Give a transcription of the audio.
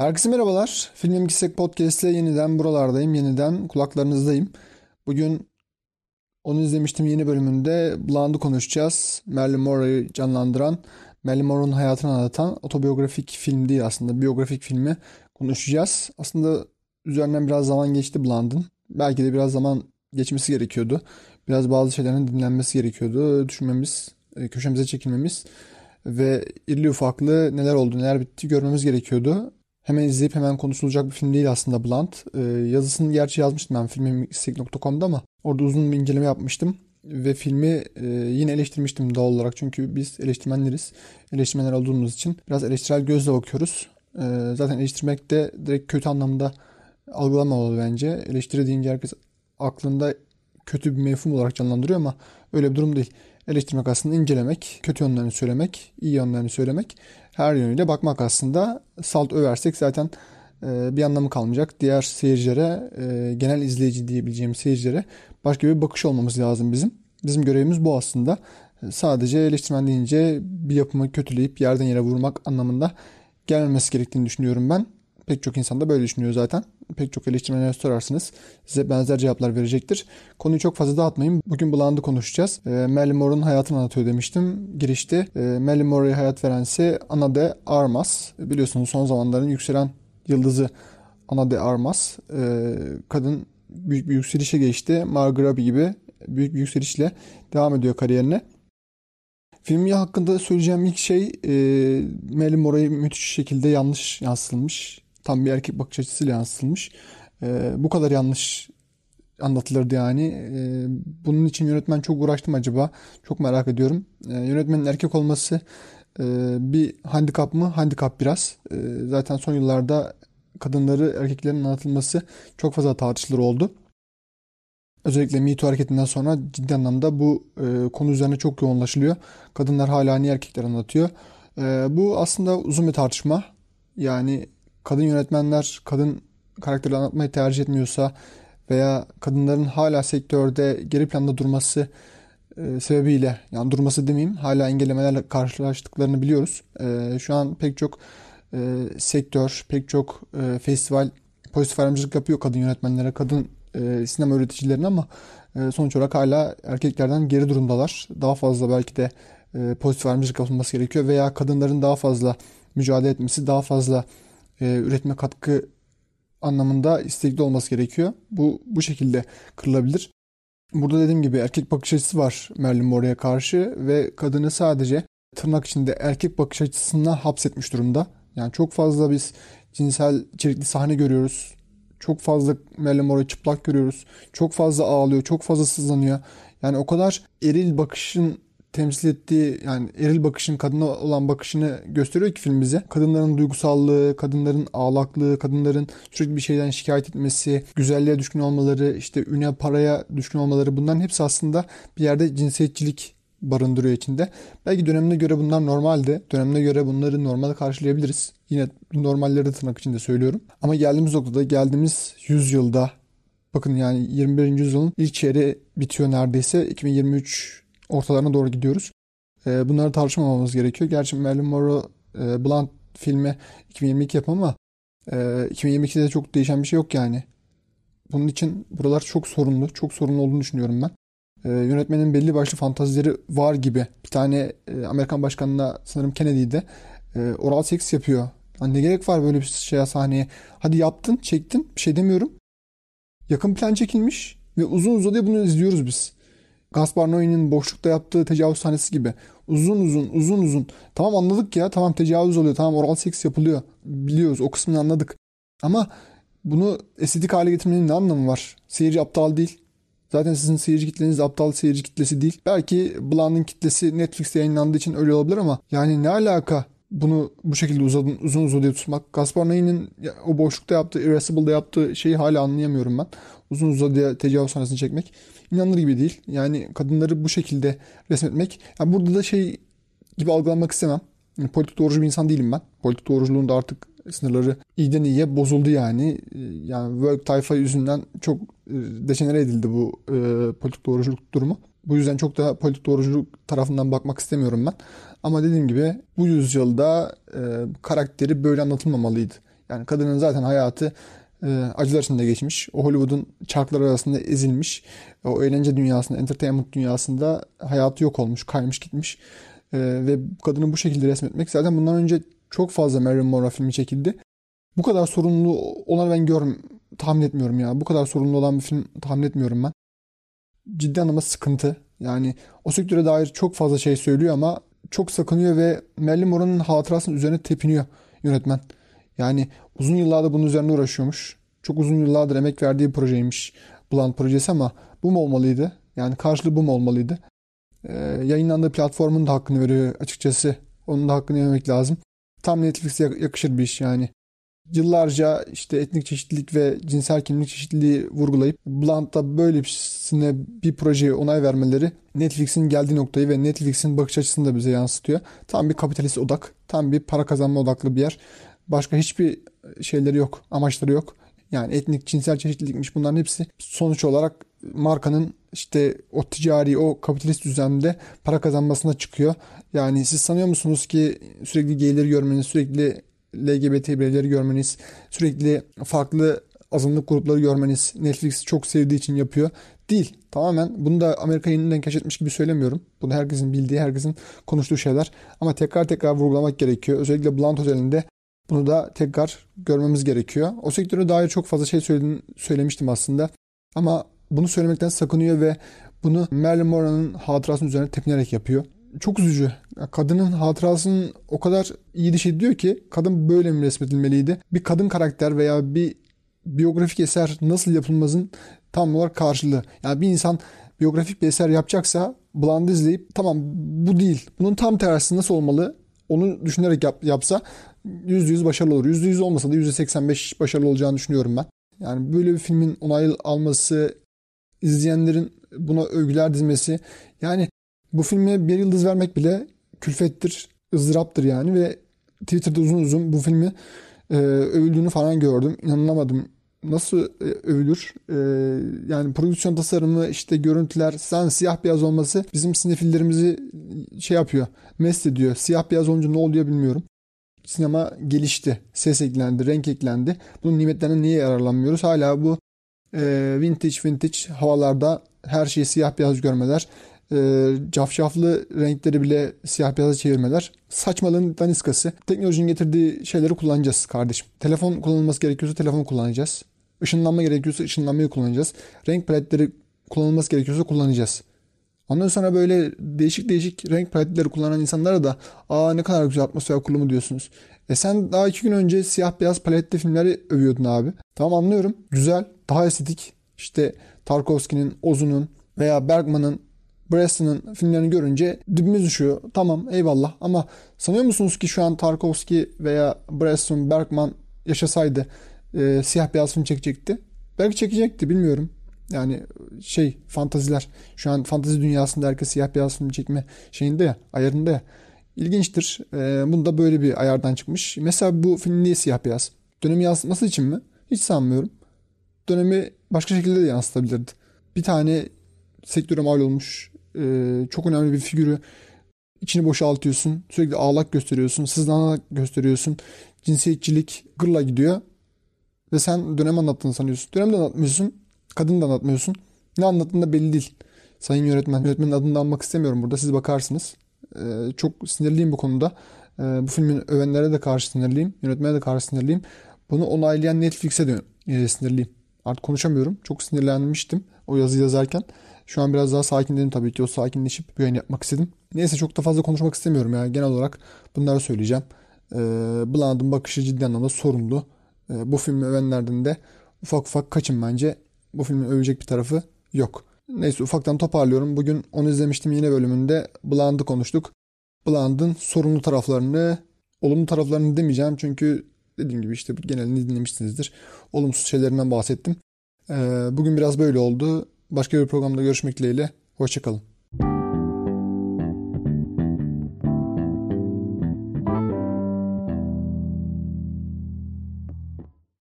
Herkese merhabalar. Filmim Gitsek Podcast ile yeniden buralardayım. Yeniden kulaklarınızdayım. Bugün onu izlemiştim yeni bölümünde. Blonde'ı konuşacağız. Marilyn Monroe'yu canlandıran, Marilyn Monroe'nun hayatını anlatan otobiyografik film değil aslında. Biyografik filmi konuşacağız. Aslında üzerinden biraz zaman geçti Blonde'ın. Belki de biraz zaman geçmesi gerekiyordu. Biraz bazı şeylerin dinlenmesi gerekiyordu. Düşünmemiz, e, köşemize çekilmemiz ve irili ufaklı neler oldu, neler bitti görmemiz gerekiyordu. Hemen izleyip hemen konuşulacak bir film değil aslında Blunt. Ee, yazısını gerçi yazmıştım ben filmimsik.com'da ama orada uzun bir inceleme yapmıştım. Ve filmi e, yine eleştirmiştim doğal olarak. Çünkü biz eleştirmenleriz. Eleştirmenler olduğumuz için biraz eleştirel gözle bakıyoruz. E, zaten eleştirmek de direkt kötü anlamda algılamamalı bence. Eleştiri deyince herkes aklında kötü bir mefhum olarak canlandırıyor ama öyle bir durum değil. Eleştirmek aslında incelemek, kötü yönlerini söylemek, iyi yönlerini söylemek, her yönüyle bakmak aslında. Salt översek zaten e, bir anlamı kalmayacak. Diğer seyircilere, e, genel izleyici diyebileceğim seyircilere başka bir bakış olmamız lazım bizim. Bizim görevimiz bu aslında. Sadece eleştirmen deyince bir yapımı kötüleyip yerden yere vurmak anlamında gelmemesi gerektiğini düşünüyorum ben. Pek çok insan da böyle düşünüyor zaten. Pek çok eleştirmenlere sorarsınız. Size benzer cevaplar verecektir. Konuyu çok fazla dağıtmayın. Bugün Blonde'ı konuşacağız. E, Marilyn Monroe'nun hayatını anlatıyor demiştim girişte. E, Marilyn Monroe'ya hayat veren ise Ana de Armas. Biliyorsunuz son zamanların yükselen yıldızı Ana de Armas. E, kadın büyük bir yükselişe geçti. Margot Robbie gibi büyük bir yükselişle devam ediyor kariyerine. Filmi hakkında söyleyeceğim ilk şey e, Marilyn Monroe'yu müthiş şekilde yanlış yansıtılmış tam bir erkek bakış açısıyla yansıtılmış. E, bu kadar yanlış anlatılırdı yani. E, bunun için yönetmen çok uğraştım acaba. Çok merak ediyorum. E, yönetmenin erkek olması e, bir handikap mı? Handikap biraz. E, zaten son yıllarda kadınları erkeklerin anlatılması çok fazla tartışılır oldu. Özellikle Me hareketinden sonra ciddi anlamda bu e, konu üzerine çok yoğunlaşılıyor. Kadınlar hala niye erkekler anlatıyor? E, bu aslında uzun bir tartışma. Yani kadın yönetmenler kadın karakteri anlatmayı tercih etmiyorsa veya kadınların hala sektörde geri planda durması e, sebebiyle yani durması demeyeyim hala engellemelerle karşılaştıklarını biliyoruz. E, şu an pek çok e, sektör, pek çok e, festival pozitif ayrımcılık yapıyor kadın yönetmenlere, kadın e, sinema üreticilerine ama e, sonuç olarak hala erkeklerden geri durumdalar. Daha fazla belki de e, pozitif ayrımcılık yapılması gerekiyor veya kadınların daha fazla mücadele etmesi, daha fazla e, üretime katkı anlamında istekli olması gerekiyor. Bu bu şekilde kırılabilir. Burada dediğim gibi erkek bakış açısı var Marilyn Monroe'ya karşı ve kadını sadece tırnak içinde erkek bakış açısına hapsetmiş durumda. Yani çok fazla biz cinsel içerikli sahne görüyoruz. Çok fazla Marilyn Monroe çıplak görüyoruz. Çok fazla ağlıyor, çok fazla sızlanıyor. Yani o kadar eril bakışın temsil ettiği yani eril bakışın kadına olan bakışını gösteriyor ki film bize. Kadınların duygusallığı, kadınların ağlaklığı, kadınların sürekli bir şeyden şikayet etmesi, güzelliğe düşkün olmaları, işte üne paraya düşkün olmaları bunların hepsi aslında bir yerde cinsiyetçilik barındırıyor içinde. Belki dönemine göre bunlar normaldi. Dönemine göre bunları normal karşılayabiliriz. Yine normalleri de tırnak içinde söylüyorum. Ama geldiğimiz noktada geldiğimiz yüzyılda bakın yani 21. yüzyılın ilk çeyreği bitiyor neredeyse. 2023 ortalarına doğru gidiyoruz. E, bunları tartışmamamız gerekiyor. Gerçi Marilyn Monroe e, Blunt filmi 2022 yapımı ama e, 2022'de çok değişen bir şey yok yani. Bunun için buralar çok sorunlu. Çok sorunlu olduğunu düşünüyorum ben. E, yönetmenin belli başlı fantazileri var gibi. Bir tane e, Amerikan başkanına sanırım Kennedy'de e, oral seks yapıyor. Yani ne gerek var böyle bir şeye sahneye? Hadi yaptın, çektin. Bir şey demiyorum. Yakın plan çekilmiş ve uzun uzadıya bunu izliyoruz biz. Gaspar Noé'nin boşlukta yaptığı tecavüz sahnesi gibi. Uzun uzun uzun uzun. Tamam anladık ya tamam tecavüz oluyor tamam oral seks yapılıyor. Biliyoruz o kısmını anladık. Ama bunu estetik hale getirmenin ne anlamı var? Seyirci aptal değil. Zaten sizin seyirci kitleniz aptal seyirci kitlesi değil. Belki Blonde'ın kitlesi Netflix'te yayınlandığı için öyle olabilir ama yani ne alaka bunu bu şekilde uzun uzun uzadıya tutmak. Gaspar Noé'nin o boşlukta yaptığı, Irascible'da yaptığı şeyi hala anlayamıyorum ben. Uzun uzadıya tecavüz sahnesini çekmek inanılır gibi değil. Yani kadınları bu şekilde resmetmek. Yani burada da şey gibi algılanmak istemem. Politik doğrucu bir insan değilim ben. Politik doğruculuğun da artık sınırları iyiden iyiye bozuldu yani. Yani work tayfa yüzünden çok e, dejenere edildi bu e, politik doğruculuk durumu. Bu yüzden çok da politik doğruculuk tarafından bakmak istemiyorum ben. Ama dediğim gibi bu yüzyılda e, karakteri böyle anlatılmamalıydı. Yani kadının zaten hayatı acılar içinde geçmiş. O Hollywood'un çarkları arasında ezilmiş. O eğlence dünyasında, entertainment dünyasında hayatı yok olmuş, kaymış gitmiş. E, ve kadını bu şekilde resmetmek zaten bundan önce çok fazla Marilyn Monroe filmi çekildi. Bu kadar sorunlu olan ben görm tahmin etmiyorum ya. Bu kadar sorunlu olan bir film tahmin etmiyorum ben. Ciddi anlamda sıkıntı. Yani o sektöre dair çok fazla şey söylüyor ama çok sakınıyor ve Marilyn Monroe'nun hatırasının üzerine tepiniyor yönetmen. Yani uzun yıllardır bunun üzerine uğraşıyormuş. Çok uzun yıllardır emek verdiği bir projeymiş Blunt projesi ama bu mu olmalıydı? Yani karşılığı bu mu olmalıydı? Ee, yayınlandığı platformun da hakkını veriyor açıkçası. Onun da hakkını yememek lazım. Tam Netflix'e yakışır bir iş yani. Yıllarca işte etnik çeşitlilik ve cinsel kimlik çeşitliliği vurgulayıp Blunt'ta böylesine bir projeye onay vermeleri Netflix'in geldiği noktayı ve Netflix'in bakış açısını da bize yansıtıyor. Tam bir kapitalist odak, tam bir para kazanma odaklı bir yer. Başka hiçbir şeyleri yok, amaçları yok. Yani etnik, cinsel çeşitlilikmiş bunların hepsi sonuç olarak markanın işte o ticari, o kapitalist düzende para kazanmasına çıkıyor. Yani siz sanıyor musunuz ki sürekli gayleri görmeniz, sürekli LGBT bireyleri görmeniz, sürekli farklı azınlık grupları görmeniz Netflix çok sevdiği için yapıyor. Değil. Tamamen bunu da Amerika yeniden keşfetmiş gibi söylemiyorum. Bunu herkesin bildiği, herkesin konuştuğu şeyler. Ama tekrar tekrar vurgulamak gerekiyor. Özellikle Blunt özelinde bunu da tekrar görmemiz gerekiyor. O sektöre dair çok fazla şey söyledim, söylemiştim aslında. Ama bunu söylemekten sakınıyor ve bunu Marilyn Monroe'nun hatırasının üzerine tepinerek yapıyor. Çok üzücü. Kadının hatırasının o kadar iyi şey diyor ki kadın böyle mi resmedilmeliydi? Bir kadın karakter veya bir biyografik eser nasıl yapılmazın tam olarak karşılığı. Yani bir insan biyografik bir eser yapacaksa Blonde izleyip tamam bu değil. Bunun tam tersi nasıl olmalı? Onu düşünerek yap, yapsa %100 başarılı olur. %100 olmasa da %85 başarılı olacağını düşünüyorum ben. Yani böyle bir filmin onay alması, izleyenlerin buna övgüler dizmesi. Yani bu filme bir yıldız vermek bile külfettir, ızdıraptır yani ve Twitter'da uzun uzun bu filmi e, övüldüğünü falan gördüm. İnanamadım. Nasıl e, övülür? E, yani prodüksiyon tasarımı, işte görüntüler, sen siyah beyaz olması bizim sinefillerimizi şey yapıyor, mest ediyor. Siyah beyaz olunca ne oluyor bilmiyorum sinema gelişti. Ses eklendi, renk eklendi. Bunun nimetlerinden niye yararlanmıyoruz? Hala bu e, vintage vintage havalarda her şeyi siyah beyaz görmeler, e, cafcaflı renkleri bile siyah beyaza çevirmeler saçmalığın daniskası. Teknolojinin getirdiği şeyleri kullanacağız kardeşim. Telefon kullanılması gerekiyorsa telefon kullanacağız. Işınlanma gerekiyorsa ışınlanmayı kullanacağız. Renk paletleri kullanılması gerekiyorsa kullanacağız. Ondan sonra böyle değişik değişik renk paletleri kullanan insanlara da aa ne kadar güzel atmosfer kurulumu diyorsunuz. E sen daha iki gün önce siyah beyaz paletli filmleri övüyordun abi. Tamam anlıyorum. Güzel. Daha estetik. İşte Tarkovski'nin, Ozu'nun veya Bergman'ın, Bresson'ın filmlerini görünce dibimiz düşüyor. Tamam eyvallah ama sanıyor musunuz ki şu an Tarkovski veya Bresson, Bergman yaşasaydı e, siyah beyaz film çekecekti? Belki çekecekti bilmiyorum. Yani şey fantaziler şu an fantazi dünyasında herkes siyah beyaz film çekme şeyinde ya ayarında ya. İlginçtir. Ee, bunu da böyle bir ayardan çıkmış. Mesela bu film niye siyah beyaz? Dönemi yansıtması için mi? Hiç sanmıyorum. Dönemi başka şekilde de yansıtabilirdi. Bir tane sektöre mal olmuş e, çok önemli bir figürü içini boşaltıyorsun. Sürekli ağlak gösteriyorsun. Sızlanarak gösteriyorsun. Cinsiyetçilik gırla gidiyor. Ve sen dönem anlattığını sanıyorsun. Dönemde anlatmıyorsun. Kadını da anlatmıyorsun. Ne anlattığın da belli değil. Sayın yönetmen. Yönetmenin adını almak istemiyorum burada. Siz bakarsınız. Ee, çok sinirliyim bu konuda. Ee, bu filmin övenlere de karşı sinirliyim. Yönetmene de karşı sinirliyim. Bunu onaylayan Netflix'e de e, sinirliyim. Artık konuşamıyorum. Çok sinirlenmiştim o yazı yazarken. Şu an biraz daha sakinledim tabii ki. O sakinleşip bir yayın yapmak istedim. Neyse çok da fazla konuşmak istemiyorum. Yani genel olarak bunları söyleyeceğim. Ee, Bland'ın bakışı ciddi anlamda sorumlu. Ee, bu filmi övenlerden de ufak ufak kaçın bence. Bu filmin övecek bir tarafı yok. Neyse ufaktan toparlıyorum. Bugün onu izlemiştim yine bölümünde. Blonde'ı konuştuk. Blonde'ın sorunlu taraflarını, olumlu taraflarını demeyeceğim. Çünkü dediğim gibi işte genelini dinlemişsinizdir. Olumsuz şeylerinden bahsettim. Ee, bugün biraz böyle oldu. Başka bir programda görüşmek dileğiyle. Hoşçakalın.